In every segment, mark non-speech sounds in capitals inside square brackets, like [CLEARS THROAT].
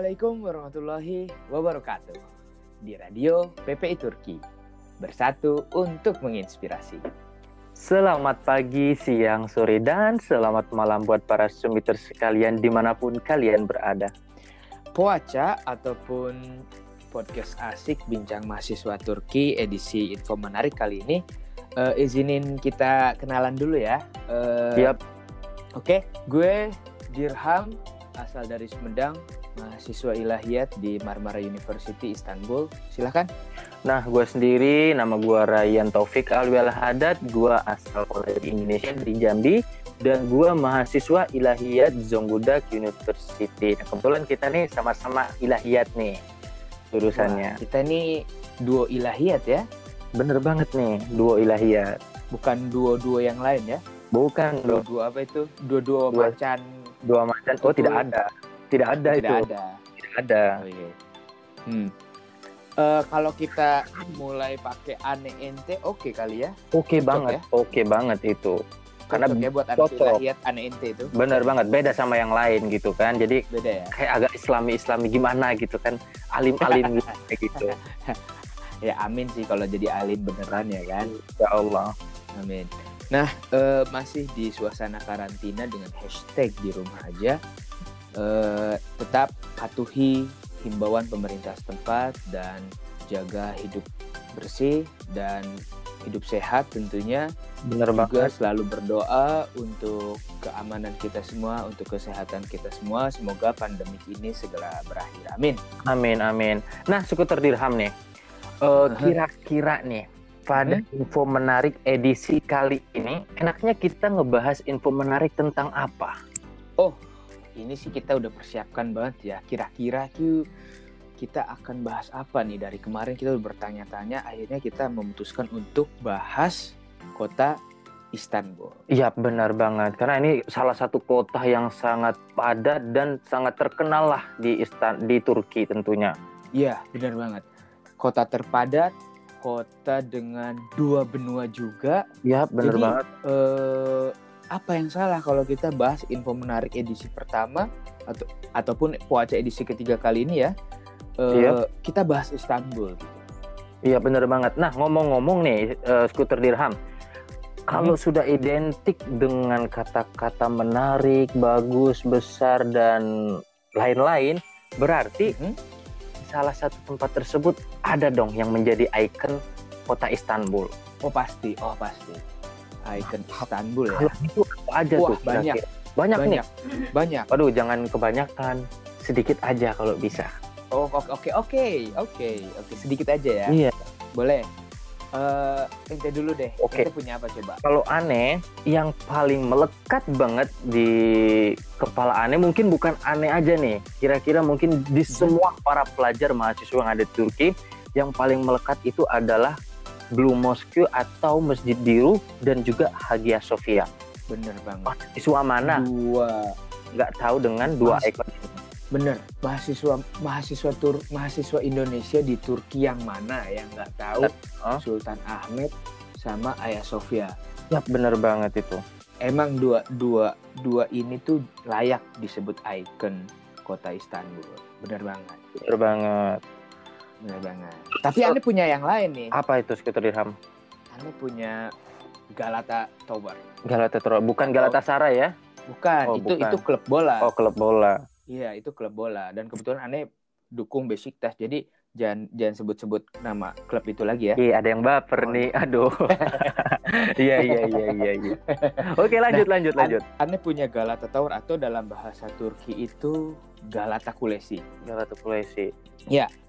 Assalamualaikum warahmatullahi wabarakatuh. Di Radio PPI Turki. Bersatu untuk menginspirasi. Selamat pagi, siang, sore, dan selamat malam buat para sumiter sekalian di mana pun kalian berada. Poaca ataupun podcast asik bincang mahasiswa Turki edisi info menarik kali ini eh, izinin kita kenalan dulu ya. Eh, Siap. Oke, gue Dirham asal dari Sumedang, mahasiswa ilahiyat di Marmara University Istanbul. Silahkan. Nah, gue sendiri, nama gue Ryan Taufik Alwial Haddad, gue asal dari Indonesia dari Jambi, dan gue mahasiswa ilahiyat Zonggudak University. Nah, kebetulan kita nih sama-sama ilahiyat nih jurusannya. Wah, kita ini duo ilahiyat ya, Bener banget nih, duo ilahiyat. bukan duo-duo yang lain ya. Bukan Duo-duo apa itu? Duo-duo macan. Dua macan. Oh, tidak ada. Tidak ada Tidak itu. ada. Tidak ada. Oh, iya. Hmm. Eh, kalau kita mulai pakai ane ente, oke kali ya. Oke Cocok banget, oke banget itu. Karena Cocok ya buat cocok. ane ente itu. Bener banget, beda sama yang lain gitu kan. Jadi Beda ya. kayak agak islami-islami gimana gitu kan. Alim-alim gitu. [LAUGHS] kayak gitu. Ya amin sih kalau jadi alim beneran ya kan. Ya Allah. Amin. Nah, eh, masih di suasana karantina dengan hashtag di rumah aja. Eh, tetap patuhi himbauan pemerintah setempat dan jaga hidup bersih dan hidup sehat tentunya. Juga banget. selalu berdoa untuk keamanan kita semua, untuk kesehatan kita semua. Semoga pandemi ini segera berakhir. Amin. Amin, amin. Nah, skuter dirham nih. Eh, Kira-kira nih, pada info menarik edisi kali ini, enaknya kita ngebahas info menarik tentang apa? ini sih kita udah persiapkan banget ya. Kira-kira tuh kita akan bahas apa nih dari kemarin kita udah bertanya-tanya akhirnya kita memutuskan untuk bahas kota Istanbul. Iya, benar banget. Karena ini salah satu kota yang sangat padat dan sangat terkenal lah di Istan di Turki tentunya. Iya, benar banget. Kota terpadat, kota dengan dua benua juga. Iya, benar banget. Eh, apa yang salah kalau kita bahas info menarik edisi pertama atau ataupun Poaca edisi ketiga kali ini ya? Eh, Iya. Kita bahas Istanbul. Iya, benar banget. Nah, ngomong-ngomong nih, eh, skuter dirham. Kalau sudah identik dengan kata-kata menarik, bagus, besar, dan lain-lain, berarti Mhm. Salah satu tempat tersebut ada dong yang menjadi ikon kota Istanbul. Oh pasti, oh pasti. Ikon Istanbul ya. Kalau itu apa aja Wah, tuh? banyak. kira-kira? Banyak, nih. Banyak, banyak. Waduh, jangan kebanyakan. Sedikit aja kalau bisa. Oh oke oke oke oke oke sedikit aja ya. Iya. Boleh. Eh, ente dulu deh. Oke. Ente punya apa coba? Kalau aneh, yang paling melekat banget di kepala aneh mungkin bukan aneh aja nih. Kira-kira mungkin di semua para pelajar mahasiswa yang ada di Turki, yang paling melekat itu adalah Blue Mosque atau Masjid Biru dan juga Hagia Sophia. Bener banget. Mahasiswa mana Dua. nggak tahu dengan dua Mas- ekor Bener. Mahasiswa mahasiswa tur mahasiswa Indonesia di Turki yang mana yang nggak tahu Hah? Sultan Ahmed sama Ayah Sofia. Ya bener banget itu. Emang dua dua dua ini tuh layak disebut ikon kota Istanbul. Bener banget. Bener banget. Bener banget. Tapi Anda punya yang lain nih. Apa itu skuter dirham? Anda punya Galata Tower. Galatasaray, bukan Galatasaray ya? Bukan, Oh, itu bukan. itu klub bola. Oh klub bola. Iya, itu klub bola dan kebetulan Anda dukung Besiktas. Jadi jangan jangan sebut-sebut nama klub itu lagi ya. Iya, ada yang baper Oh, nih. Aduh. [LAUGHS] Iya, iya, iya, iya, iya. Oke, lanjut, lanjut, lanjut. Anda punya Galata Tower atau dalam bahasa Turki itu Galata Kulesi. Galatasaray.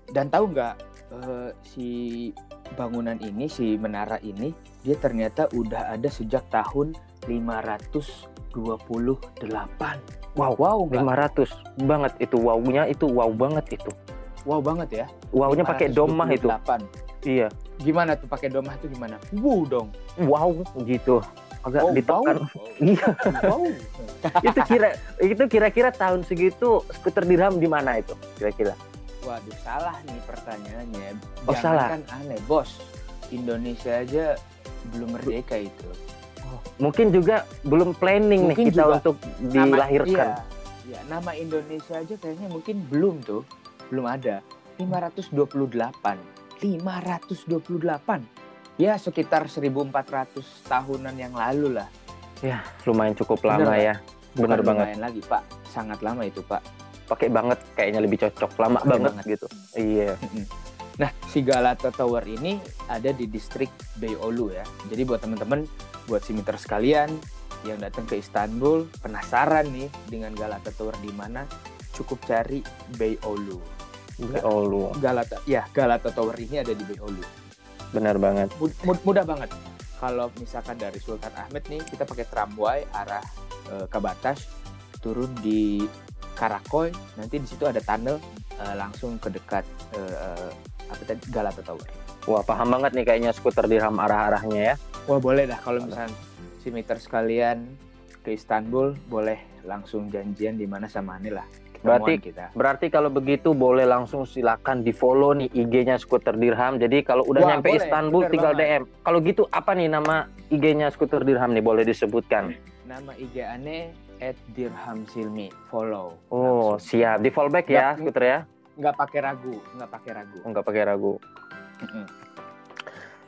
Dan tahu nggak eh, si bangunan ini, si menara ini, dia ternyata udah ada sejak tahun 528. Wow, Wow, nggak? 500 banget itu wow-nya itu wow banget itu. Wow banget ya. Wow-nya pakai domah itu. 528. Iya. Gimana tuh pakai domah itu gimana? Wow dong. Wow gitu. Agak Wow, ditekan. wow. [LAUGHS] Iya. Wow. itu kira itu kira-kira tahun segitu skuter dirham di mana itu? Kira-kira. Waduh, salah nih pertanyaannya. Oh, salah. kan aneh, bos. Indonesia aja belum merdeka itu. Mungkin juga belum planning Mungkin nih kita juga untuk Nama- dilahirkan. Iya, iya, nama Indonesia aja kayaknya mungkin belum tuh. Belum ada. 528. 528. Ya, sekitar 1400 tahunan yang lalu lah. Lumayan cukup lama ya. Bener Bukan banget. lumayan lagi, Pak. Sangat lama itu, Pak. Pakai banget kayaknya lebih cocok. Lama Pakai banget, banget. gitu. Iya. Nah, si Galata Tower ini ada di distrik Beyoğlu ya. Jadi buat teman-teman, buat simiter sekalian yang datang ke Istanbul, penasaran nih dengan Galata Tower di mana, cukup cari Beyoğlu. Oh lu, Galata, ya Galata Tower ini ada di Beyoğlu. bener banget. Mud- mud- mudah banget. Kalau misalkan dari Sultan Ahmed nih, kita pakai tramway arah eh, Kabataş, turun di Karakoy, nanti di situ ada tunnel eh, langsung ke dekat eh, apa tadi Galata Tower. Wah paham banget nih kayaknya skuter dirham arah-arahnya ya. Wah boleh dah kalau misalnya si meter sekalian ke Istanbul boleh langsung janjian di mana sama Anil lah. Berarti- kita. Berarti kalau begitu boleh langsung silakan di follow nih IG-nya skuter dirham. Jadi kalau udah Wah, nyampe boleh, Istanbul tinggal banget. DM. Kalau gitu apa nih nama IG-nya skuter dirham nih boleh disebutkan? Nama IG Ane at Dirham Silmi follow. Oh Langsung. siap di fallback ya Nggak- skuter ya. nggak pakai ragu, nggak pakai ragu. Nggak pakai ragu.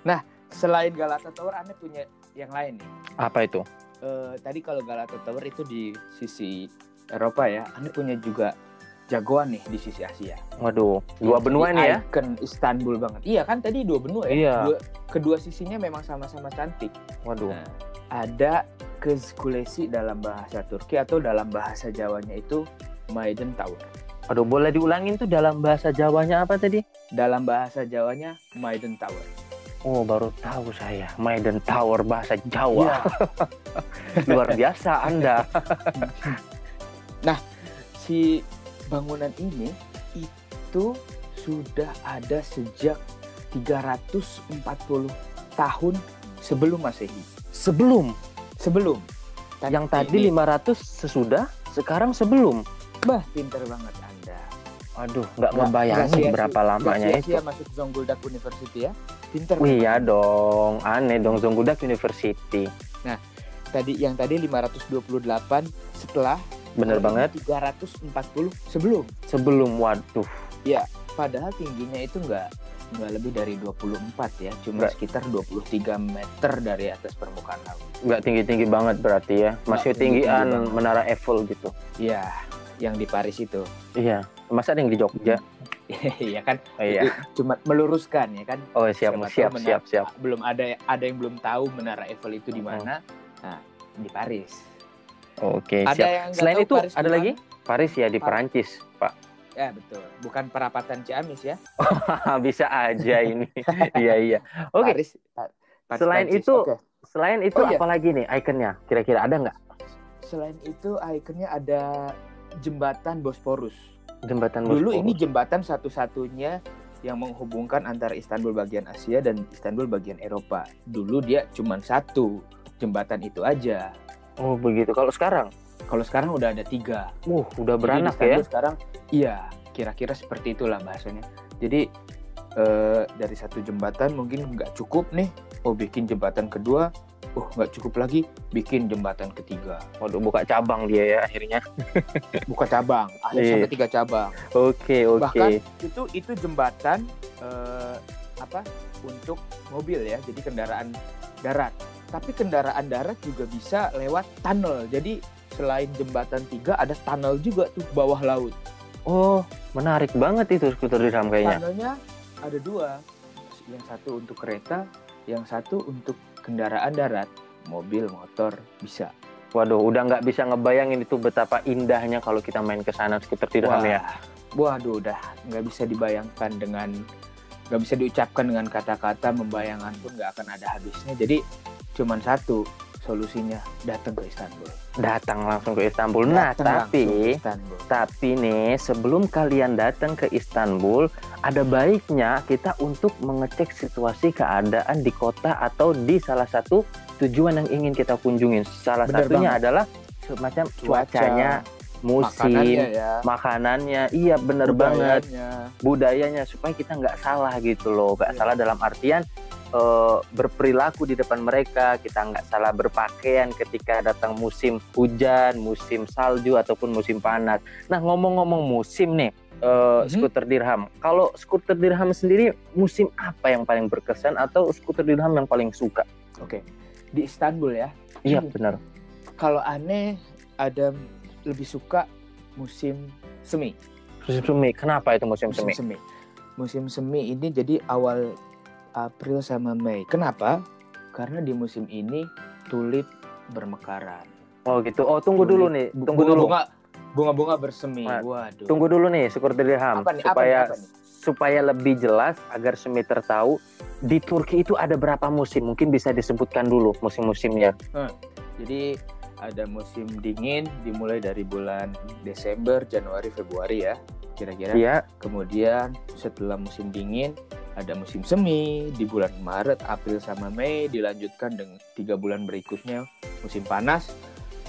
Nah selain Galata Tower Ane punya yang lain nih. Apa itu? Eh, tadi kalau Galata Tower itu di sisi Eropa ya, Ane punya juga jagoan nih di sisi Asia. Waduh, dua benua ini ya. Icon Istanbul banget. Iya kan tadi dua benua ya. Iya. Dua- kedua sisinya memang sama-sama cantik. Waduh. Nah, ada Kız Kulesi dalam bahasa Turki atau dalam bahasa Jawanya itu Maiden Tower. Aduh, boleh diulangin tuh dalam bahasa Jawanya apa tadi? Dalam bahasa Jawanya Maiden Tower. Oh, baru tahu saya. Maiden Tower bahasa Jawa. Iya. [LAUGHS] Luar biasa Anda. [LAUGHS] Si bangunan ini itu sudah ada sejak 340 tahun sebelum Masehi. Sebelum Sebelum. Tadi- yang tadi ini- 500 sesudah, sekarang sebelum. bah pinter banget. Aduh, nggak ngebayangin berapa lamanya Nggak itu. sia-sia masuk Zonguldak University ya. Pinter. Iya dong, aneh dong Zonguldak University. Tadi yang tadi 528 setelah Bener banget. ini 340 sebelum. Sebelum, waduh, Padahal tingginya itu nggak nggak lebih dari 24 ya, cuma Nggak. sekitar 23 meter dari atas permukaan laut. nggak tinggi-tinggi banget berarti ya. Masih Nggak tinggian banget. Menara Eiffel gitu. Iya, yang di Paris itu. Iya, masa ada yang di Jogja? [LAUGHS] Iya kan? Oh, iya. Cuma meluruskan ya kan. Oh siap, Siapa siap, menara- siap, siap. Belum ada ada yang belum tahu menara Eiffel itu di Oh. mana. Nah, di Paris. Oke, Ada siap. yang Selain itu, Paris ada mana? lagi? Paris ya di Par- Perancis, Pak. Ya betul. Bukan perapatan Ciamis ya. [LAUGHS] Bisa aja ini. [LAUGHS] Iya iya. Oke. Paris, Pa- Paris, Selain itu. Selain itu Oh, iya. apa lagi nih ikonnya? Kira-kira ada nggak? Selain itu ikonnya ada jembatan Bosporus. Jembatan Dulu Bosporus. ini jembatan satu-satunya yang menghubungkan antara Istanbul bagian Asia dan Istanbul bagian Eropa. Dulu dia cuma satu jembatan itu aja. Oh begitu. Kalau sekarang, Kalau sekarang udah ada tiga. uh udah Jadi beranak Istanbul ya. Sekarang iya, kira-kira seperti itulah bahasanya. Jadi eh, dari satu jembatan mungkin nggak cukup nih. Oh bikin jembatan kedua, oh nggak cukup lagi, bikin jembatan ketiga. Waduh buka cabang dia ya akhirnya. [LAUGHS] Buka cabang, ada Iya. sampai tiga cabang. Oke oke. Bahkan itu itu jembatan eh, apa untuk mobil ya, jadi kendaraan darat. Tapi kendaraan darat juga bisa lewat tunnel. Jadi selain jembatan tiga ada tunnel juga tuh bawah laut. Oh menarik banget itu skuter dirham kayaknya. Tunnelnya ada dua, yang satu untuk kereta, yang satu untuk kendaraan darat, mobil, motor bisa. Waduh udah nggak bisa ngebayangin itu betapa indahnya kalau kita main ke sana skuter dirham ya. Waduh, udah nggak bisa dibayangkan dengan nggak bisa diucapkan dengan kata-kata, membayangkan pun nggak akan ada habisnya. Jadi cuman satu solusinya datang ke Istanbul. Datang langsung ke Istanbul. Nah Datang tapi Istanbul. Tapi nih, sebelum kalian datang ke Istanbul, ada baiknya kita untuk mengecek situasi keadaan di kota atau di salah satu tujuan yang ingin kita kunjungin. Salah Bener satunya banget. adalah semacam Cuaca, cuacanya, musim, makanannya ya, makanannya. Iya, bener banget. budayanya. Budayanya supaya kita nggak salah gitu loh, nggak Iya. salah dalam artian eh, berperilaku di depan mereka. Kita nggak salah berpakaian ketika datang musim hujan, musim salju ataupun musim panas. Nah, ngomong-ngomong musim nih, eh, Mhm. skuter dirham. Kalau skuter dirham sendiri, musim apa yang paling berkesan atau skuter dirham yang paling suka? Oke, di Istanbul ya. Iya, Hmm. benar. Kalau aneh ada lebih suka musim semi. Musim semi. Kenapa itu musim, musim semi? semi. Musim semi ini jadi awal April sama Mei. Kenapa? Karena di musim ini tulip bermekaran. Oh gitu. Oh tunggu dulu nih. Tunggu dulu. Bunga, bunga-bunga bersemi. Nah, Waduh. Tunggu dulu nih skuter dirham Apa nih, apa supaya nih, apa nih? supaya lebih jelas agar Semiter tahu di Turki itu ada berapa musim. Mungkin bisa disebutkan dulu musim-musimnya. Jadi ada musim dingin dimulai dari bulan Desember, Januari, Februari ya, kira-kira. Iya. Kemudian setelah musim dingin ada musim semi di bulan Maret, April sama Mei dilanjutkan dengan tiga bulan berikutnya musim panas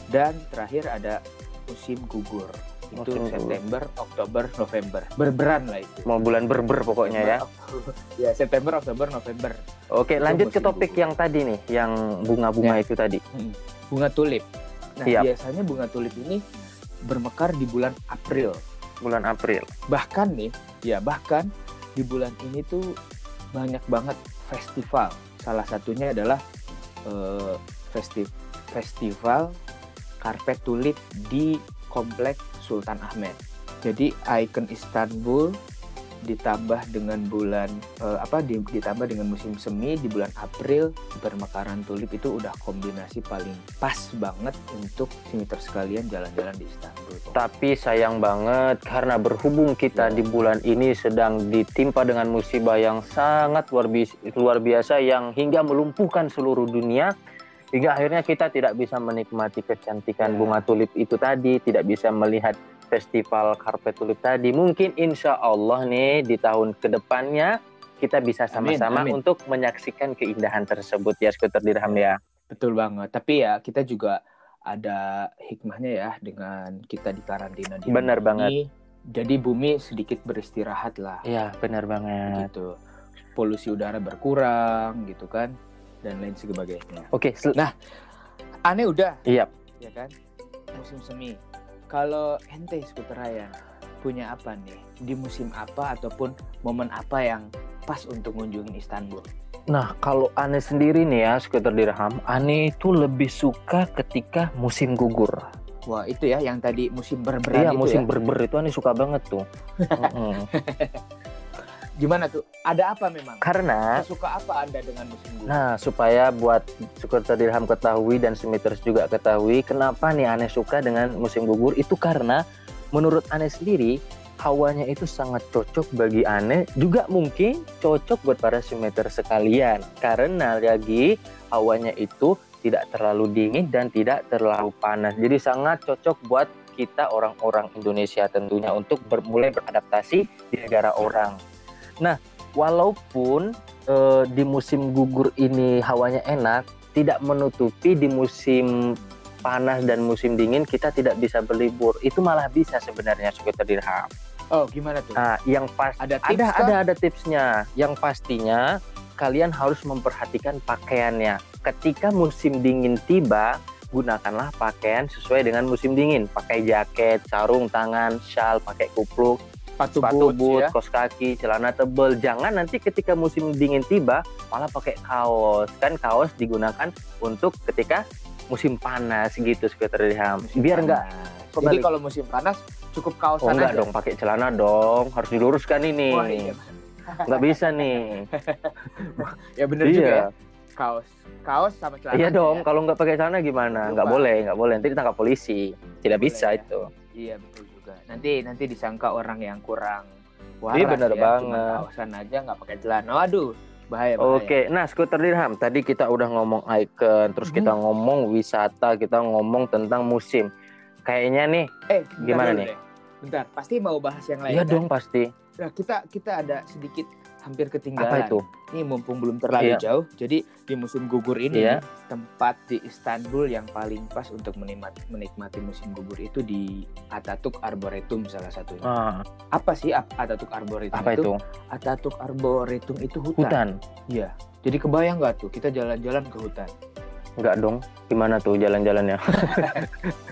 dan terakhir ada musim gugur itu Musim gugur. September, Oktober, November berberan lah itu. Mau bulan berber pokoknya ya. Oktober, [LAUGHS] ya September, Oktober, November Oke, Itu lanjut ke topik gugur. yang tadi nih, yang bunga-bunga itu tadi. bunga tulip. Nah Siap. biasanya bunga tulip ini bermekar di bulan April. Bulan April. bahkan nih ya bahkan di bulan ini tuh banyak banget festival. Salah satunya adalah eh, festi- festival karpet tulip di komplek Sultan Ahmed. Jadi ikon Istanbul ditambah dengan bulan eh, apa di- ditambah dengan musim semi di bulan April bermekaran tulip itu udah kombinasi paling pas banget untuk siniter sekalian jalan-jalan di Istanbul Tapi sayang banget karena berhubung kita Ya. di bulan ini sedang ditimpa dengan musibah yang sangat luar biasa, luar biasa yang hingga melumpuhkan seluruh dunia hingga akhirnya kita tidak bisa menikmati kecantikan Ya. bunga tulip itu tadi, tidak bisa melihat festival karpet tulip tadi. Mungkin insya Allah nih di tahun ke depannya kita bisa sama-sama untuk menyaksikan keindahan tersebut ya skuter dirham ya. Betul banget. Tapi ya kita juga ada hikmahnya ya dengan kita di karantina di Benar ini. Jadi bumi sedikit beristirahat lah Iya benar banget. gitu. Polusi udara berkurang gitu kan dan lain sebagainya. Oke, sel- Aneh udah iya. ya kan? Musim semi. Kalau ente skuter Ryan punya apa nih? Di musim apa ataupun momen apa yang pas untuk ngunjungin Istanbul? Nah, kalau Ane sendiri nih ya, skuter dirham, Ane itu lebih suka ketika musim gugur. Wah itu ya yang tadi musim berberan Iya, itu musim ya. berber itu Ane suka banget tuh. [LAUGHS] [LAUGHS] Gimana tuh? Ada apa memang? Karena, Suka apa Anda dengan musim gugur? nah supaya buat skuter dirham ketahui dan Simiters juga ketahui, kenapa nih Ane suka dengan musim gugur? Itu karena menurut Ane sendiri, hawanya itu sangat cocok bagi aneh juga mungkin cocok buat para simeter sekalian karena lagi hawanya itu tidak terlalu dingin dan tidak terlalu panas jadi sangat cocok buat kita orang-orang Indonesia tentunya untuk ber- mulai beradaptasi di negara orang nah walaupun eh, di musim gugur ini hawanya enak tidak menutupi di musim panas dan musim dingin kita tidak bisa berlibur itu malah bisa sebenarnya skuter dirham Oh, gimana tuh? Nah, yang pas Ada tips ada ada ada tipsnya. Yang pastinya kalian harus memperhatikan pakaiannya. Ketika musim dingin tiba, gunakanlah pakaian sesuai dengan musim dingin. Pakai jaket, sarung tangan, shawl, pakai kupluk, sepatu, sepatu boots, boot, ya. kaos kaki, celana tebal. Jangan nanti ketika musim dingin tiba malah pakai kaos. Kan kaos digunakan untuk ketika musim panas gitu dirham. Musim Biar enggak. Jadi kalau musim panas cukup Oh kaosan enggak aja. dong, pakai celana dong. Harus diluruskan ini. Wah, iya. Nggak bisa nih. [LAUGHS] Ya bener Iya. juga ya. Kaos, kaos sama celana. Iya dong, ya. kalau nggak pakai celana gimana? Nggak boleh, nggak boleh. Nanti ditangkap polisi. Tidak Boleh bisa ya. itu. Iya betul. Nanti nanti disangka orang yang kurang waras Iya, bener ya, banget. cuma kaosan aja nggak pakai celana. Waduh, bahaya bahaya. Oke, nah skuter dirham. Tadi kita udah ngomong icon, terus Hmm. kita ngomong wisata, kita ngomong tentang musim. Kayaknya nih, Eh, Gimana nih? deh. Bentar, pasti mau bahas yang lain. iya kan? dong pasti. Nah, kita kita ada sedikit hampir ketinggalan. Apa itu? Ini mumpung belum terlalu Iya. jauh. Jadi di musim gugur ini Iya. tempat di Istanbul yang paling pas untuk menikmati, menikmati musim gugur itu di Ataturk Arboretum salah satunya. Ah, Apa sih At- Ataturk Arboretum apa itu? Ataturk Arboretum itu hutan. Hutan. Iya. Jadi kebayang nggak tuh kita jalan-jalan ke hutan. Nggak dong. Gimana tuh jalan-jalannya? [LAUGHS]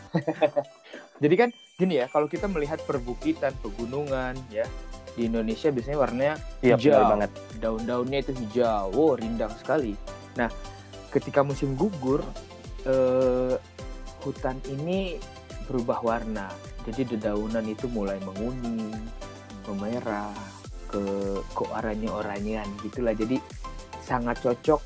Jadi kan gini ya, kalau kita melihat perbukitan, pegunungan ya di Indonesia biasanya warnanya Iya, Hijau. banget. daun-daunnya itu hijau, wow rindang sekali. Nah, ketika musim gugur, eh, hutan ini berubah warna. Jadi dedaunan itu mulai menguning, memerah, ke ke oranye-oranyean gitulah. Jadi sangat cocok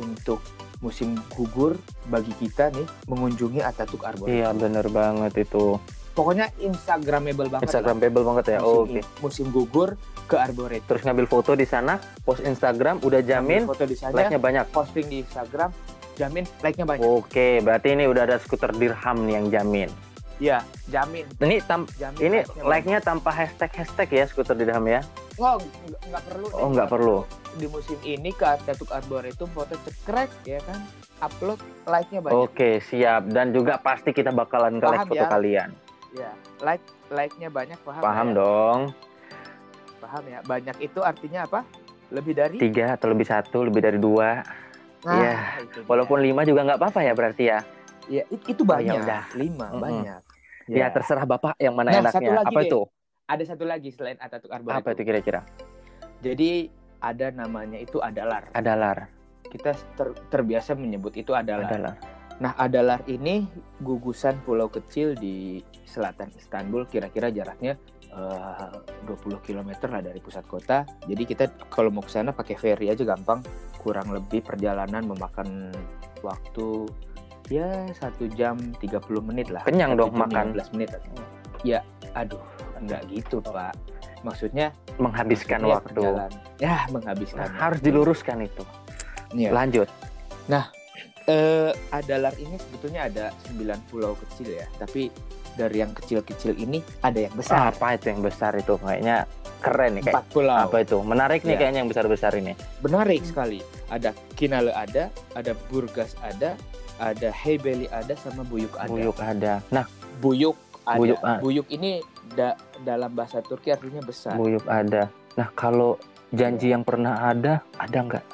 untuk musim gugur bagi kita nih mengunjungi Ataturk Arboretum. Iya, benar banget itu. Pokoknya instagramable banget lah. Instagramable banget ya. musim, Oke. musim gugur ke Arboretum. Terus ngambil foto di sana, post Instagram, udah jamin foto di sana, like-nya banyak. posting di Instagram, jamin like-nya banyak. Oke, berarti ini udah ada skuter dirham nih yang jamin. Iya, jamin. Ini tam jamin ini like-nya tanpa hashtag hashtag ya skuter dirham ya. Oh, nggak perlu. Oh, nggak perlu. Di musim ini ke Ataturk Arboretum foto cekrek ya kan. Upload like-nya banyak. Oke, siap. Dan juga pasti kita bakalan Paham like foto ya? kalian. Ya, like like-nya banyak paham. Paham ya? dong. Paham ya. Banyak itu artinya apa? Lebih dari Tiga atau lebih satu, lebih dari dua. Nah, Iya. dia. Walaupun lima juga nggak apa-apa ya berarti ya. ya it- itu Oh, ya banyak. udah. Lima Mm-mm. banyak. Ya, terserah bapak yang mana Nah, satu enaknya. lagi Apa deh. itu? Ada satu lagi selain Ataturk Arboretum. Apa itu kira-kira? Jadi ada namanya itu adalar. Adalar. Kita ter- terbiasa menyebut itu adalar. Adalar. Nah, Adalar ini gugusan pulau kecil di selatan Istanbul, kira-kira jaraknya eh, 20 km lah dari pusat kota. Jadi kita kalau mau ke sana pakai ferry aja gampang. Kurang lebih perjalanan memakan waktu ya satu jam 30 menit lah. Kenyang dong makan. 15 menit. Ya, aduh, enggak gitu pak. Maksudnya Menghabiskan maksudnya waktu. perjalanan. Ya, menghabiskan. Nah, harus diluruskan itu. Iya. Lanjut. Eh, Adalar ini sebetulnya ada 9 pulau kecil ya, tapi dari yang kecil-kecil ini ada yang besar. Apa itu yang besar itu? Kayaknya keren nih kayak. Empat pulau. Apa itu? Menarik nih Iya. kayaknya yang besar-besar ini. Menarik sekali. Ada Kinale ada, ada Burgas ada, ada Heybeli ada, sama Buyuk ada. Buyuk ada. Nah, Buyuk ada. Buyuk, Buyuk, ah. ini da- dalam bahasa Turki artinya besar. Buyuk ada. Nah, kalau janji yang pernah ada, ada nggak?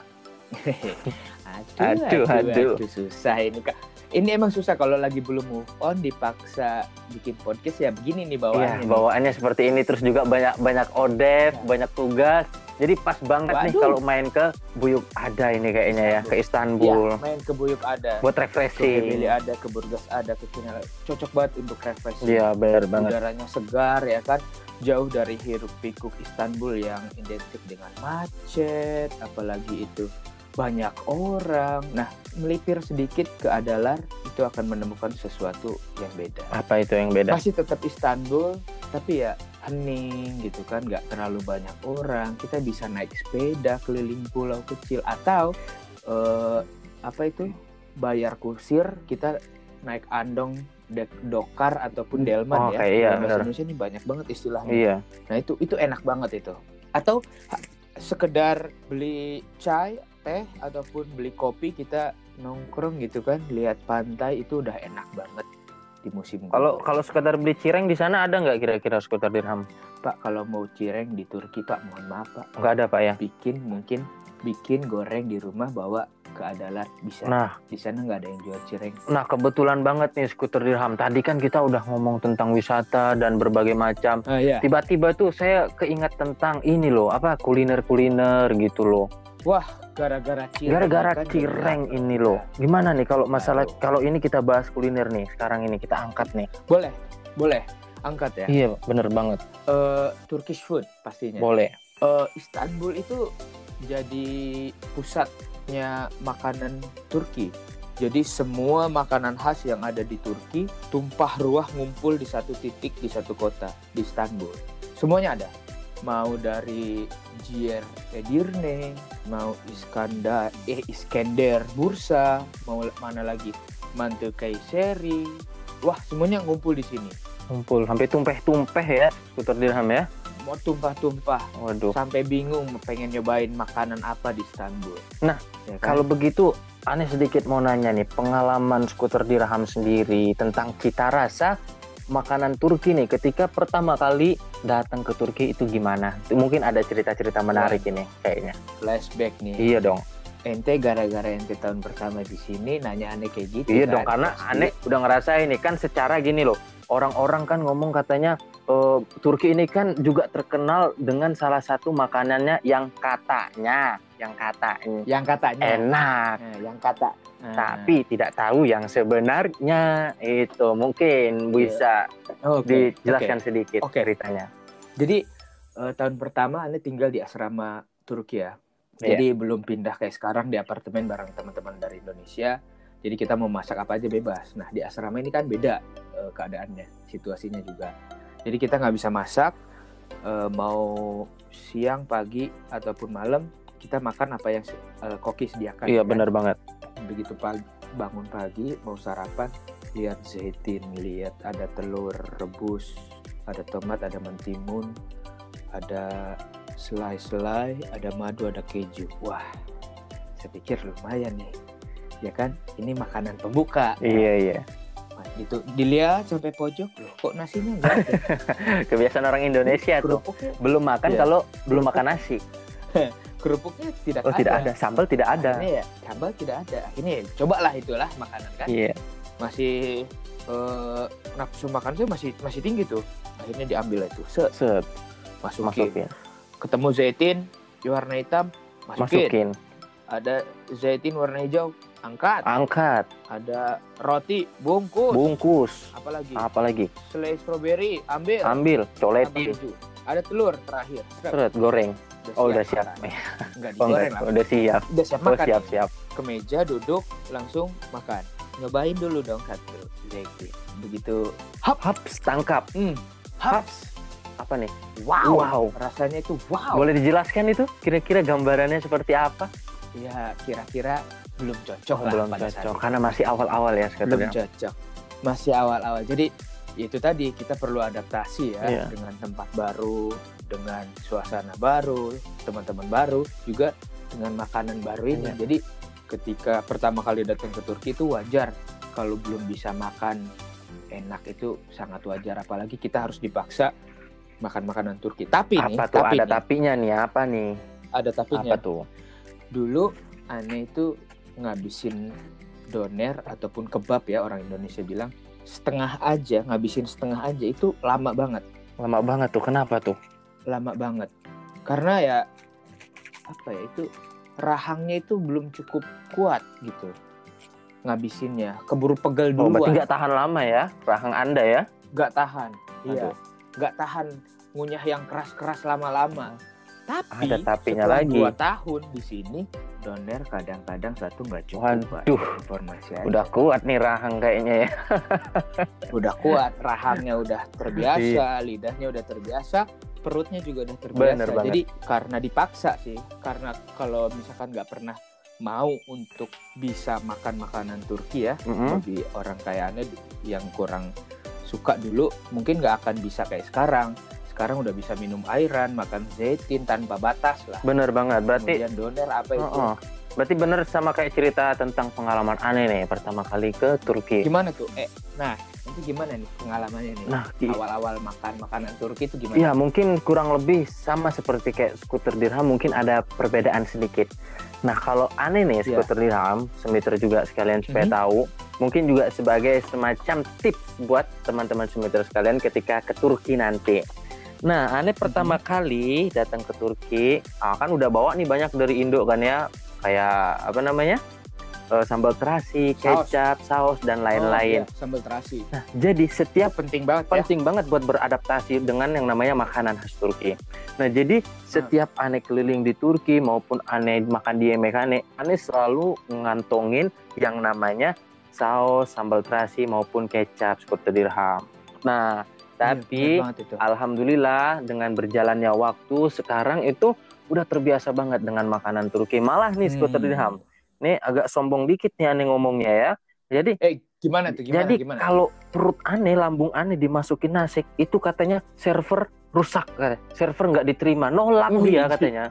[LAUGHS] aduh, Aduh, aduh. susah ini kak. Ini emang susah kalau lagi belum move on dipaksa bikin podcast ya begini nih Iya, bawaannya. nih. bawaannya seperti ini terus juga banyak banyak odef, Ya. banyak tugas. Jadi pas banget nih Waduh. kalau main ke Buyuk ada ini kayaknya ya ke Istanbul Iya, main ke Buyuk ada. buat ke refreshing. Heybeli ada, ke Burgas ada, ke Kinale. Cocok banget untuk refreshing. Iya, benar banget. Udaranya segar ya kan. Jauh dari hiruk pikuk Istanbul yang identik dengan macet, apalagi itu banyak orang. Nah, melipir sedikit ke Adalar itu akan menemukan sesuatu yang beda. Apa itu yang beda? Masih tetap Istanbul, tapi ya hening gitu kan, nggak terlalu banyak orang. Kita bisa naik sepeda keliling pulau kecil atau eh, apa itu bayar kusir, kita naik andong, dek- dokar ataupun delman Oke, ya. iya, Dalam bahasa. Indonesia ini banyak banget istilahnya. Iya. Nah itu itu enak banget itu. Atau sekedar beli chai, teh ataupun beli kopi kita nongkrong gitu kan, lihat pantai itu udah enak banget di musim Kalau kalau sekedar beli cireng di sana ada nggak kira-kira skuter dirham? Pak kalau mau cireng di Turki Pak mohon maaf Pak Nggak ada pak ya. bikin mungkin bikin goreng di rumah bawa ke Adalat bisa. Nah, Di sana nggak ada yang jual cireng. nah kebetulan banget nih skuter dirham. Tadi kan kita udah ngomong tentang wisata dan berbagai macam. Ah ya. Tiba-tiba tuh saya keingat tentang ini loh, apa kuliner-kuliner gitu loh. Gara-gara cireng. Gara-gara kan cireng lapar. ini loh. Gimana nih kalau masalah Aduh. kalau ini kita bahas kuliner nih, sekarang ini kita angkat nih. Boleh, boleh. Angkat ya. Iya, bener banget. Eh, Turkish food pastinya. Boleh. Eh, Istanbul itu jadi pusatnya makanan Turki. Jadi semua makanan khas yang ada di Turki tumpah ruah ngumpul di satu titik di satu kota di Istanbul. Semuanya ada. Mau dari Ciğer Edirne, mau Iskandar, eh Iskender Bursa, mau mana lagi Mantı Kayseri. Wah, semuanya ngumpul di sini. Kumpul sampai tumpeh-tumpeh ya skuter dirham ya. Mau tumpah-tumpah Waduh. sampai bingung pengen nyobain makanan apa di Istanbul. Nah, Ya kan? Kalau begitu, aneh sedikit mau nanya nih, pengalaman skuter dirham sendiri tentang cita rasa makanan Turki nih ketika pertama kali datang ke Turki itu gimana? Mungkin ada cerita-cerita menarik ini kayaknya. flashback nih. Iya dong. Ente gara-gara ente tahun pertama di sini nanya aneh kayak gitu. Iya kan? dong karena Pasti. aneh udah ngerasain nih kan secara gini loh. Orang-orang kan ngomong katanya eh, Turki ini kan juga terkenal dengan salah satu makanannya yang katanya, yang katanya yang katanya. enak. Nah, yang kata. Nah, tapi tidak tahu yang sebenarnya itu mungkin bisa oke, dijelaskan oke. sedikit Oke. ceritanya. Jadi eh, tahun pertama aneh tinggal di asrama Turki ya. Iya. Jadi belum pindah kayak sekarang di apartemen bareng teman-teman dari Indonesia. Jadi kita mau masak apa aja bebas. Nah di asrama ini kan beda eh, keadaannya, situasinya juga. Jadi kita nggak bisa masak. eh, mau siang, pagi ataupun malam kita makan apa yang eh, koki sediakan. Iya kan? benar banget. begitu pagi bangun pagi mau sarapan lihat zaitin lihat ada telur rebus ada tomat ada mentimun ada selai-selai ada madu ada keju wah saya pikir lumayan nih ya kan ini makanan pembuka Iya iya. Nah, gitu dilihat sampai pojok loh kok nasinya enggak ada [LAUGHS] Kebiasaan orang Indonesia tuh belum makan Iya. kalau belum makan nasi. [LAUGHS] kerupuknya tidak Oh ada tidak ada, sambal tidak ada. Akhirnya ya sambal tidak ada akhirnya ya, cobalah itulah makanan kan Iya. masih eh, nafsu makan saya masih masih tinggi tuh akhirnya diambil itu set Set, masukin. masukin. ketemu zaitin warna hitam masukin. Masukin. ada zaitin warna hijau angkat Angkat, ada roti bungkus bungkus. apalagi Apalagi selai strawberry ambil ambil, keju. ada telur terakhir seret, goreng. Oh udah siap. makan. nggak Oh digoreng enggak, udah siap. udah siap Oh makan siap siap. ke meja duduk langsung makan nyobain dulu dong satu zaitin begitu Haps tangkap. hmm, haps Apa nih? wow, Wow. rasanya itu wow Boleh dijelaskan itu? Kira-kira gambarannya seperti apa? ya kira-kira belum cocok lah belum saat cocok karena masih awal-awal ya belum sekarang. cocok masih awal-awal jadi itu tadi kita perlu adaptasi ya Iya. dengan tempat baru dengan suasana baru teman-teman baru juga dengan makanan baru ini Iya. jadi ketika pertama kali datang ke Turki itu wajar kalau belum bisa makan enak itu sangat wajar apalagi kita harus dipaksa makan makanan Turki tapi nih Apa tuh? tapi Ada nih, tapinya nih. Apa nih? ada tapinya Apa tuh? dulu aneh itu ngabisin doner ataupun kebab ya orang Indonesia bilang setengah aja ngabisin setengah aja itu lama banget. Lama banget tuh. Kenapa tuh? lama banget. Karena ya apa ya itu rahangnya itu belum cukup kuat gitu ngabisinnya. Keburu pegel Oh, berarti duluan. nggak tahan lama ya rahang Anda ya? nggak tahan iya. Nggak tahan ngunyah yang keras-keras lama-lama tapi Ada tapinya lagi. dua tahun di sini doner kadang-kadang satu nggak cukup. Waduh. informasi aja. Udah kuat nih rahang kayaknya ya. [LAUGHS] udah kuat rahangnya udah terbiasa Iya. lidahnya udah terbiasa perutnya juga udah terbiasa Bener banget. jadi karena dipaksa sih karena kalau misalkan nggak pernah mau untuk bisa makan makanan Turki ya Mm-mm. bagi orang kayak aneh yang kurang suka dulu mungkin nggak akan bisa kayak sekarang sekarang udah bisa minum airan makan zaitin tanpa batas lah Bener banget. Berarti kemudian doner apa itu Oh, oh. Berarti bener sama kayak cerita tentang pengalaman aneh nih pertama kali ke Turki. gimana tuh eh nah itu gimana nih pengalamannya nih Nah, di- awal-awal makan makanan Turki itu gimana ya mungkin kurang lebih sama seperti kayak skuter dirham mungkin ada perbedaan sedikit. Nah kalau aneh nih Iya. skuter dirham, semiter juga sekalian supaya Mhm. tahu, mungkin juga sebagai semacam tips buat teman-teman semiter sekalian ketika ke Turki nanti. Nah, aneh pertama kali datang ke Turki, ah, kan udah bawa nih banyak dari Indo kan ya, kayak apa namanya? Eh, sambal terasi, kecap, saus dan Oh, lain-lain. iya, sambal terasi Nah, jadi setiap itu penting banget ya penting banget buat beradaptasi dengan yang namanya makanan khas Turki. Nah, jadi setiap aneh keliling di Turki maupun aneh makan di yemek aneh, aneh selalu ngantongin yang namanya saus, sambal terasi maupun kecap seperti dirham. Nah, tapi Iya, banget itu. alhamdulillah dengan berjalannya waktu sekarang itu udah terbiasa banget dengan makanan Turki. Malah nih skuter Hmm. dirham. Nih agak sombong dikit nih aneh ngomongnya ya. Jadi eh gimana tuh gimana jadi gimana kalau perut aneh, lambung aneh dimasukin nasi, itu katanya server rusak katanya. Server nggak diterima, nolak dia katanya.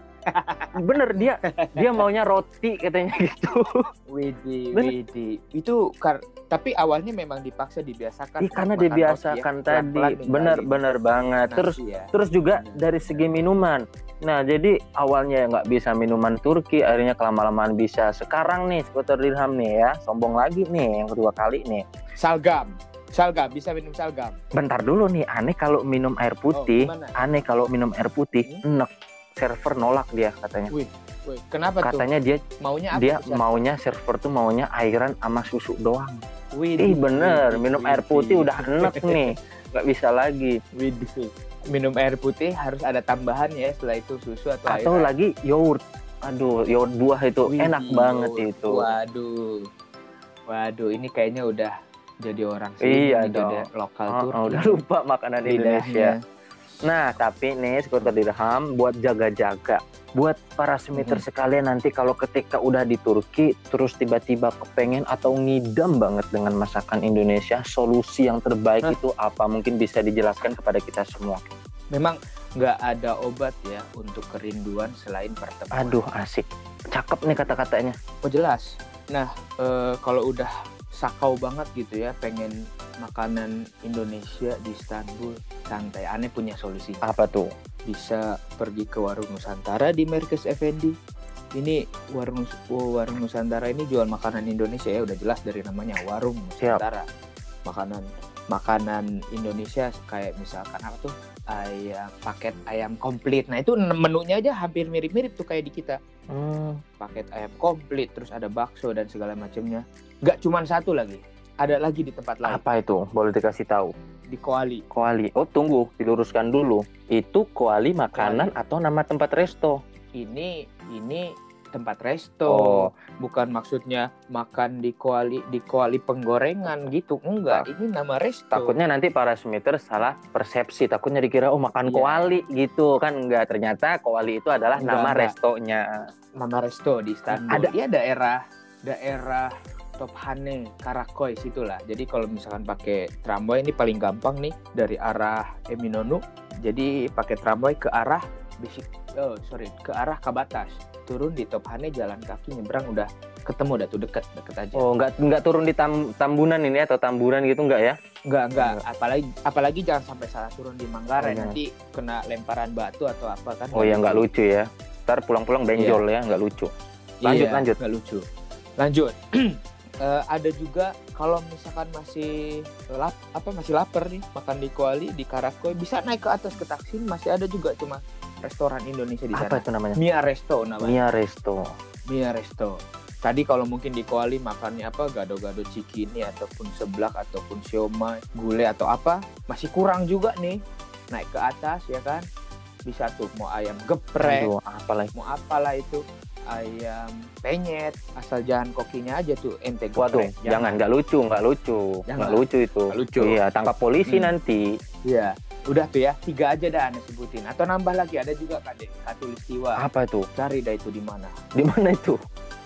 Bener dia dia maunya roti katanya gitu. Widi. Widi itu kar tapi awalnya memang dipaksa dibiasakan Ih, karena dibiasakan roti ya, tadi. Bener bener banget. nasi Terus ya. terus juga Bener. dari segi minuman. Nah, jadi awalnya nggak bisa minuman Turki, akhirnya kelama-lamaan bisa. Sekarang nih, skuter dirham nih ya, sombong lagi nih yang kedua kali nih. salgam salgam bisa minum salgam Bentar dulu nih, aneh kalau minum air putih, Oh, gimana? aneh kalau minum air putih, enek. Server nolak dia katanya. Wih, kenapa tuh Katanya dia maunya apa dia tuh, maunya server tuh maunya airan sama susu doang. Widih, Ih bener, widih, minum air widih. putih udah enek [LAUGHS] nih, nggak bisa lagi. Widih. minum air putih harus ada tambahan ya setelah itu susu atau, Atau airan. lagi yogurt. Aduh, yogurt buah itu Widih, enak banget yogurt. itu. waduh waduh ini kayaknya udah jadi orang sini Iya dong. udah lokal Oh, Turki oh, udah lupa makanan lidahnya. Indonesia. Nah, tapi nih skuter dirham buat jaga-jaga. Buat para semiter Mhm. sekalian nanti kalau ketika udah di Turki terus tiba-tiba kepengen atau ngidam banget dengan masakan Indonesia, solusi yang terbaik Hah? itu apa? Mungkin bisa dijelaskan kepada kita semua. memang nggak ada obat ya untuk kerinduan selain pertemuan. Aduh, asik. Cakep nih kata-katanya. Oh jelas. Nah eh, kalau udah sakau banget gitu ya, pengen makanan Indonesia di Istanbul, santai. Aneh punya solusi. Apa tuh? Bisa pergi ke warung Nusantara di Merkes Effendi. Ini warung warung Nusantara ini jual makanan Indonesia ya, udah jelas dari namanya warung Siap. Nusantara. Makanan makanan Indonesia kayak misalkan apa tuh ayam paket ayam komplit. Nah itu menunya aja hampir mirip-mirip tuh kayak di kita Hmm, paket ayam komplit terus ada bakso dan segala macamnya nggak cuma satu lagi ada lagi di tempat lain apa itu? Boleh dikasih tahu? di Koali Koali. Oh, tunggu, diluruskan dulu. Itu koali makanan atau nama tempat resto? ini ini tempat resto Oh. bukan maksudnya makan di Koali di Koali penggorengan gitu enggak ini nama resto Takutnya nanti para semiter salah persepsi. Takutnya dikira oh makan Iya. koali gitu kan enggak. Ternyata koali itu adalah Enggak, nama enggak. restonya. nama resto di Istanbul Ada- dia daerah daerah Tophane Karakoy situlah jadi kalau misalkan pakai tramway ini paling gampang nih dari arah Eminonu jadi pakai tramway ke arah Bisik oh sorry ke arah Kabatas turun di Tophane jalan kaki nyebrang udah ketemu udah tuh deket deket aja Oh, enggak enggak turun di tam- tambunan ini atau tamburan gitu enggak ya? enggak enggak apalagi apalagi jangan sampai salah turun di Manggarai Oh, iya. nanti kena lemparan batu atau apa kan Oh ya enggak lucu ya. Ntar pulang-pulang benjol ya, enggak lucu. Lanjut, Iya, lanjut. nggak lucu. Lanjut. [CLEARS THROAT] Eh, ada juga kalau misalkan masih lap, apa masih lapar nih makan di Kuali di Karakoy bisa naik ke atas ke Taksim masih ada juga cuma restoran Indonesia di Apa sana. itu namanya? Mia Resto namanya. Mia Resto. Mia Resto. Tadi kalau mungkin di Kuali makannya apa gado-gado cikini ataupun seblak ataupun siomay, gulai atau apa masih kurang juga nih. Naik ke atas ya kan. Bisa tuh mau ayam geprek, Aduh, apalagi mau apalah itu ayam penyet, asal jangan kokinya aja tuh ente Waduh, jangan nggak lucu, nggak lucu, nggak lucu itu. Nggak lucu. Iya, tangkap polisi Hmm. nanti. Iya, udah tuh ya, tiga aja dah anda sebutin. Atau nambah lagi, ada juga kadek, katulistiwa. Apa itu? Cari dah itu di mana. Di mana itu?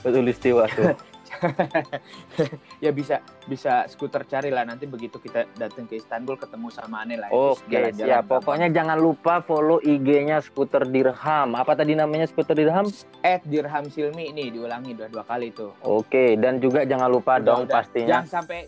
Betulistiwa tuh. [LAUGHS] ya bisa bisa skuter cari lah nanti begitu kita datang ke Istanbul ketemu sama Ane lah. Oke, siap. gampang. Pokoknya jangan lupa follow IG-nya Skuter Dirham. Apa tadi namanya Skuter Dirham? at Dirham Silmi ini diulangi dua dua kali tuh. Oke, dan juga jangan lupa Udah, dong udah. pastinya Jangan sampai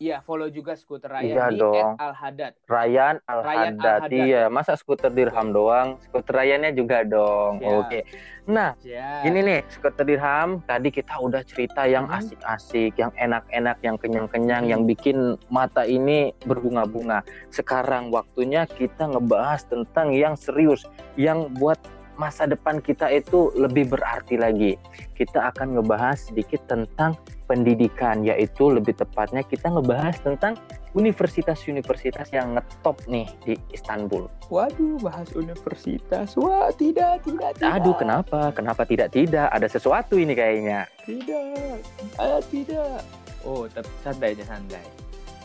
Iya, follow juga skuter Raya Iya di dong. Al. Ryan Ryan. Al-Haddad. Iya, masa Skuter Dirham doang? Skuter Ryannya juga dong. Siap. Oke. Nah, Ya. Gini nih, skuter dirham. Tadi kita udah cerita yang Hmm. asik-asik, yang enak-enak, yang kenyang-kenyang, Hmm. yang bikin mata ini berbunga-bunga. Sekarang waktunya kita ngebahas tentang yang serius, yang buat masa depan kita itu lebih berarti lagi. Kita akan ngebahas sedikit tentang pendidikan, yaitu lebih tepatnya kita ngebahas tentang universitas-universitas yang ngetop nih di Istanbul. Waduh, bahas universitas. Wah, tidak, tidak, tidak. Aduh, kenapa? Kenapa tidak-tidak? Ada sesuatu ini kayaknya. Tidak. Ah, tidak. Oh, tapi santai aja santai.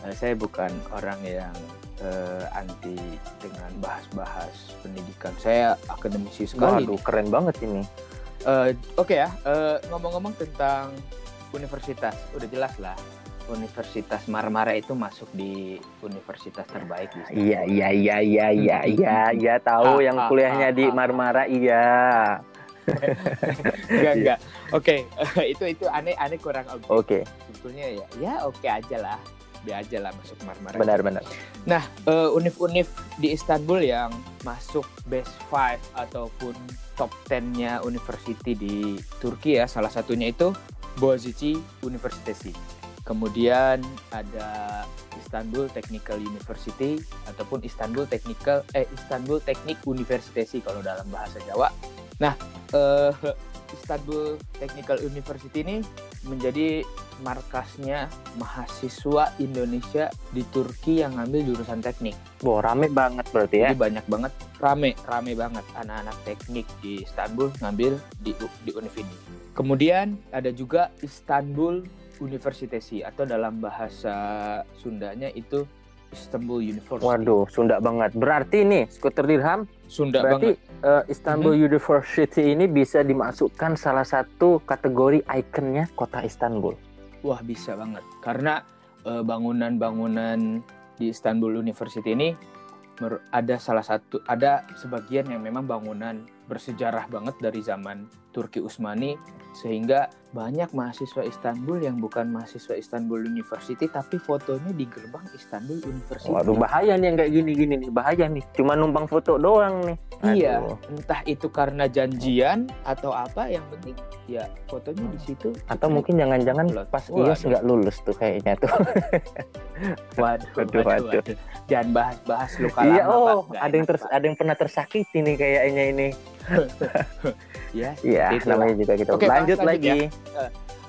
Eh, saya bukan orang yang eh, anti dengan bahas-bahas pendidikan. Saya akademisi sekali. Waduh, keren banget ini. Eh, Oke ya, eh, ngomong-ngomong tentang universitas, udah jelas lah. Universitas Marmara itu masuk di universitas terbaik di. Iya, iya, iya, iya, iya, iya, iya, tahu Ah, yang ah, kuliahnya ah, di ah, Marmara, iya. [LAUGHS] enggak enggak. Oke, [LAUGHS] itu itu aneh aneh kurang objektif. Oke, Sebetulnya ya, ya oke aja lah. Dia aja lah masuk Marmara. benar-benar. Nah, eh, univ-univ di Istanbul yang masuk best five ataupun top 10-nya university di Turki ya, salah satunya itu Boğaziçi University. Kemudian ada Istanbul Technical University ataupun Istanbul Technical eh Istanbul Teknik University kalau dalam bahasa Jawa. Nah, eh, Istanbul Technical University ini menjadi markasnya mahasiswa Indonesia di Turki yang ngambil jurusan teknik. Wah, rame banget berarti ya. Jadi banyak banget, rame, rame banget anak-anak teknik di Istanbul ngambil di di univ ini. Kemudian ada juga Istanbul University atau dalam bahasa Sundanya itu Istanbul University. Waduh, Sunda banget. Berarti nih, skuter dirham, Sunda berarti banget. Mhm. eh, Istanbul University ini bisa dimasukkan salah satu kategori ikonnya kota Istanbul. Wah bisa banget karena eh, bangunan-bangunan di Istanbul University ini ada salah satu ada sebagian yang memang bangunan bersejarah banget dari zaman Turki Utsmani sehingga banyak mahasiswa Istanbul yang bukan mahasiswa Istanbul University tapi fotonya di gerbang Istanbul University. Waduh, bahaya nih yang kayak gini-gini nih, bahaya nih. Cuma numpang foto doang nih. Iya, Aduh. entah itu karena janjian atau apa yang penting ya fotonya di situ. Atau mungkin jangan-jangan pas Waduh. IOS nggak lulus tuh kayaknya tuh. [LAUGHS] Waduh, Waduh, waduh. Jangan bahas-bahas luka Iya, lama, oh, ada yang ter ada yang pernah tersakiti nih kayaknya ini. [LAUGHS] Ya, Iya, itulah. namanya juga gitu. Oke, lanjut lanjut lagi.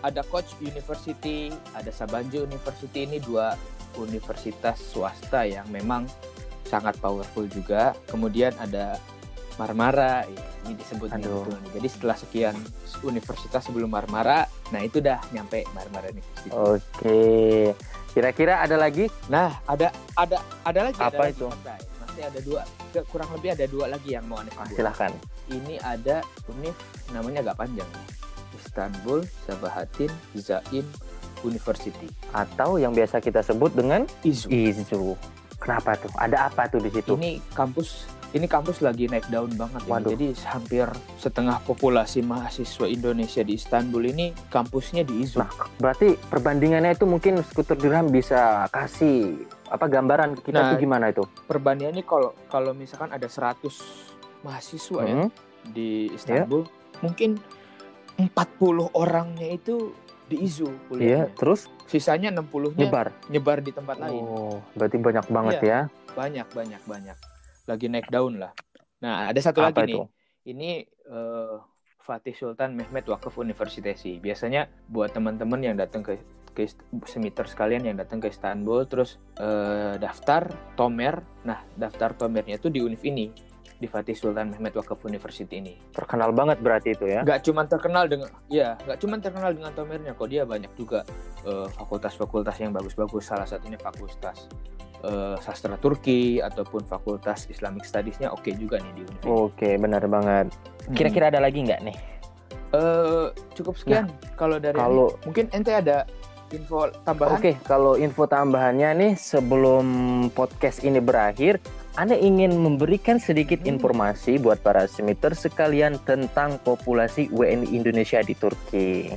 Ada Coach University, ada Sabanjo University ini dua universitas swasta yang memang sangat powerful juga. Kemudian ada Marmara, ya, ini disebut nih. Jadi setelah sekian universitas sebelum Marmara, nah itu dah nyampe Marmara University. Oke. Kira-kira ada lagi? Nah, ada ada ada lagi ada Apa lagi, itu? Dai. Masih ada dua, kurang lebih ada dua lagi yang mau aneh Ah, silahkan. Ini ada univ namanya agak panjang. Istanbul Sabahatin Zain University. Atau yang biasa kita sebut dengan IZU. IZU. Kenapa tuh? Ada apa tuh di situ? Ini kampus ini kampus lagi naik daun banget ini. Waduh. Jadi hampir setengah populasi mahasiswa Indonesia di Istanbul ini kampusnya di IZU. Nah, berarti perbandingannya itu mungkin skuter dirham bisa kasih apa gambaran kita Nah, tuh gimana itu? Perbandingannya kalau kalau misalkan ada 100 mahasiswa ya Hmm, di Istanbul, mungkin 40 orangnya itu di IZU Iya, kuliahnya. terus Sisanya 60-nya nyebar. nyebar di tempat lain. Oh, berarti banyak banget Iya. ya. Banyak, banyak, banyak. Lagi naik daun lah. Nah, ada satu Apa lagi itu? nih. Ini eh, Fatih Sultan Mehmet Wakaf University. Biasanya buat teman-teman yang datang ke ke semiter sekalian yang datang ke Istanbul terus eh, daftar Tomer. Nah, daftar Tomernya itu di univ ini. di Fatih Sultan Mehmet Wakaf University ini. Terkenal banget berarti itu ya. Nggak cuma terkenal dengan ya, nggak cuma terkenal dengan tomernya kok dia banyak juga eh, fakultas-fakultas yang bagus-bagus. Salah satunya fakultas eh, sastra Turki ataupun fakultas Islamic Studies-nya oke juga nih di Univ. Oke, benar banget. Kira-kira ada lagi nggak nih? Eh, cukup sekian kalau dari Kalau ini. mungkin ente ada info tambahan. Oke, kalau info tambahannya nih sebelum podcast ini berakhir, Anda ingin memberikan sedikit Hmm. informasi buat para semiter sekalian tentang populasi WNI Indonesia di Turki.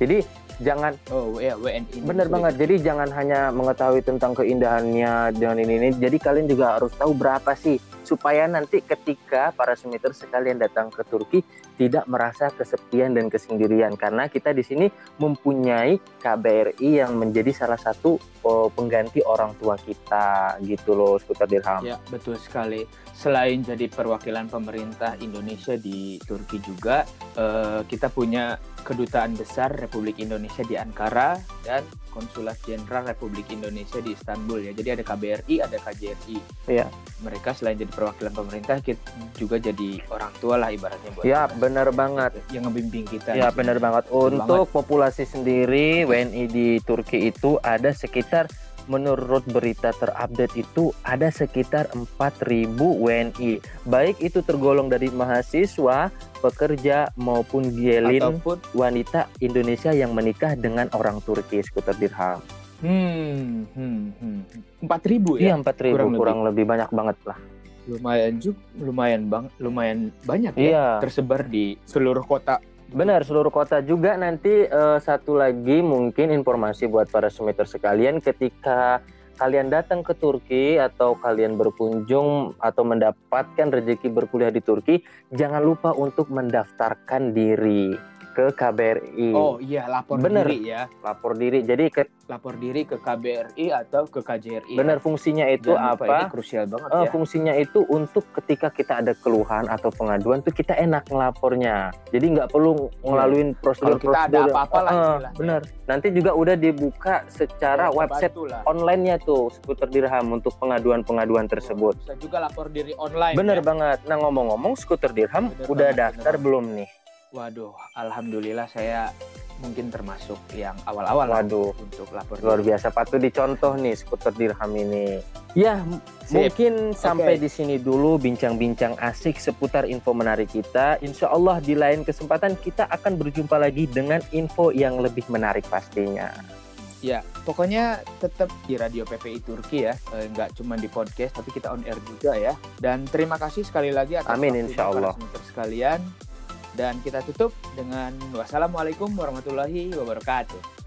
Jadi jangan Oh ya WNI. benar banget. Jadi jangan hanya mengetahui tentang keindahannya dengan ini ini. Jadi kalian juga harus tahu berapa sih supaya nanti ketika para semiter sekalian datang ke Turki tidak merasa kesepian dan kesendirian karena kita di sini mempunyai KBRI yang menjadi salah satu oh, pengganti orang tua kita gitu loh skuter dirham. Ya, betul sekali. Selain jadi perwakilan pemerintah Indonesia di Turki juga, eh, kita punya kedutaan besar Republik Indonesia di Ankara dan konsulat jenderal Republik Indonesia di Istanbul ya. Jadi ada KBRI, ada KJRI. Iya. Mereka selain jadi perwakilan pemerintah, kita juga jadi orang tua lah ibaratnya buat Ya, benar banget. yang ngebimbing kita. Ya benar banget. Untuk populasi sendiri WNI di Turki itu ada sekitar menurut berita terupdate itu ada sekitar 4.000 WNI. Baik itu tergolong dari mahasiswa, pekerja maupun gelin Ataupun wanita Indonesia yang menikah dengan orang Turki skuter dirham. hmm, hmm, hmm. 4000 Iya ya. 4.000 kurang kurang, lebih. lebih banyak banget lah. Lumayan juga, lumayan bang, lumayan banyak ya. Iya. Tersebar di seluruh kota. Benar, seluruh kota juga nanti eh, satu lagi mungkin informasi buat para semiter sekalian ketika kalian datang ke Turki atau kalian berkunjung atau mendapatkan rezeki berkuliah di Turki, jangan lupa untuk mendaftarkan diri ke KBRI. Oh iya, lapor Bener. diri ya. Lapor diri. Jadi ke, Lapor diri ke KBRI atau ke KJRI. benar fungsinya itu Jangan lupa, Ini apa? krusial banget Eh, ya. fungsinya itu untuk ketika kita ada keluhan atau pengaduan tuh kita enak ngelapornya. Jadi nggak perlu ngelaluin Kalau prosedur-prosedur. kita ada apa-apa lah Eh, istilahnya. benar. Nanti juga udah dibuka secara Ya, website online-nya tuh skuter dirham untuk pengaduan-pengaduan tersebut. Bisa juga lapor diri online. Bener ya. banget. Nah ngomong-ngomong skuter dirham Bener udah banget, daftar bener belum nih? Waduh, alhamdulillah saya mungkin termasuk yang awal-awal Waduh. untuk lapor Luar diri. biasa patut dicontoh nih skuter dirham ini. Ya Sip. mungkin sampai Oke. di sini dulu bincang-bincang asik seputar info menarik kita. Insya Allah di lain kesempatan kita akan berjumpa lagi dengan info yang lebih menarik pastinya. Ya, pokoknya tetap di Radio PPI Turki ya, Eh, nggak cuma di podcast, tapi kita on air juga ya. Dan terima kasih sekali lagi atas Amin, insya Allah. sekalian. Dan kita tutup dengan wassalamualaikum warahmatullahi wabarakatuh.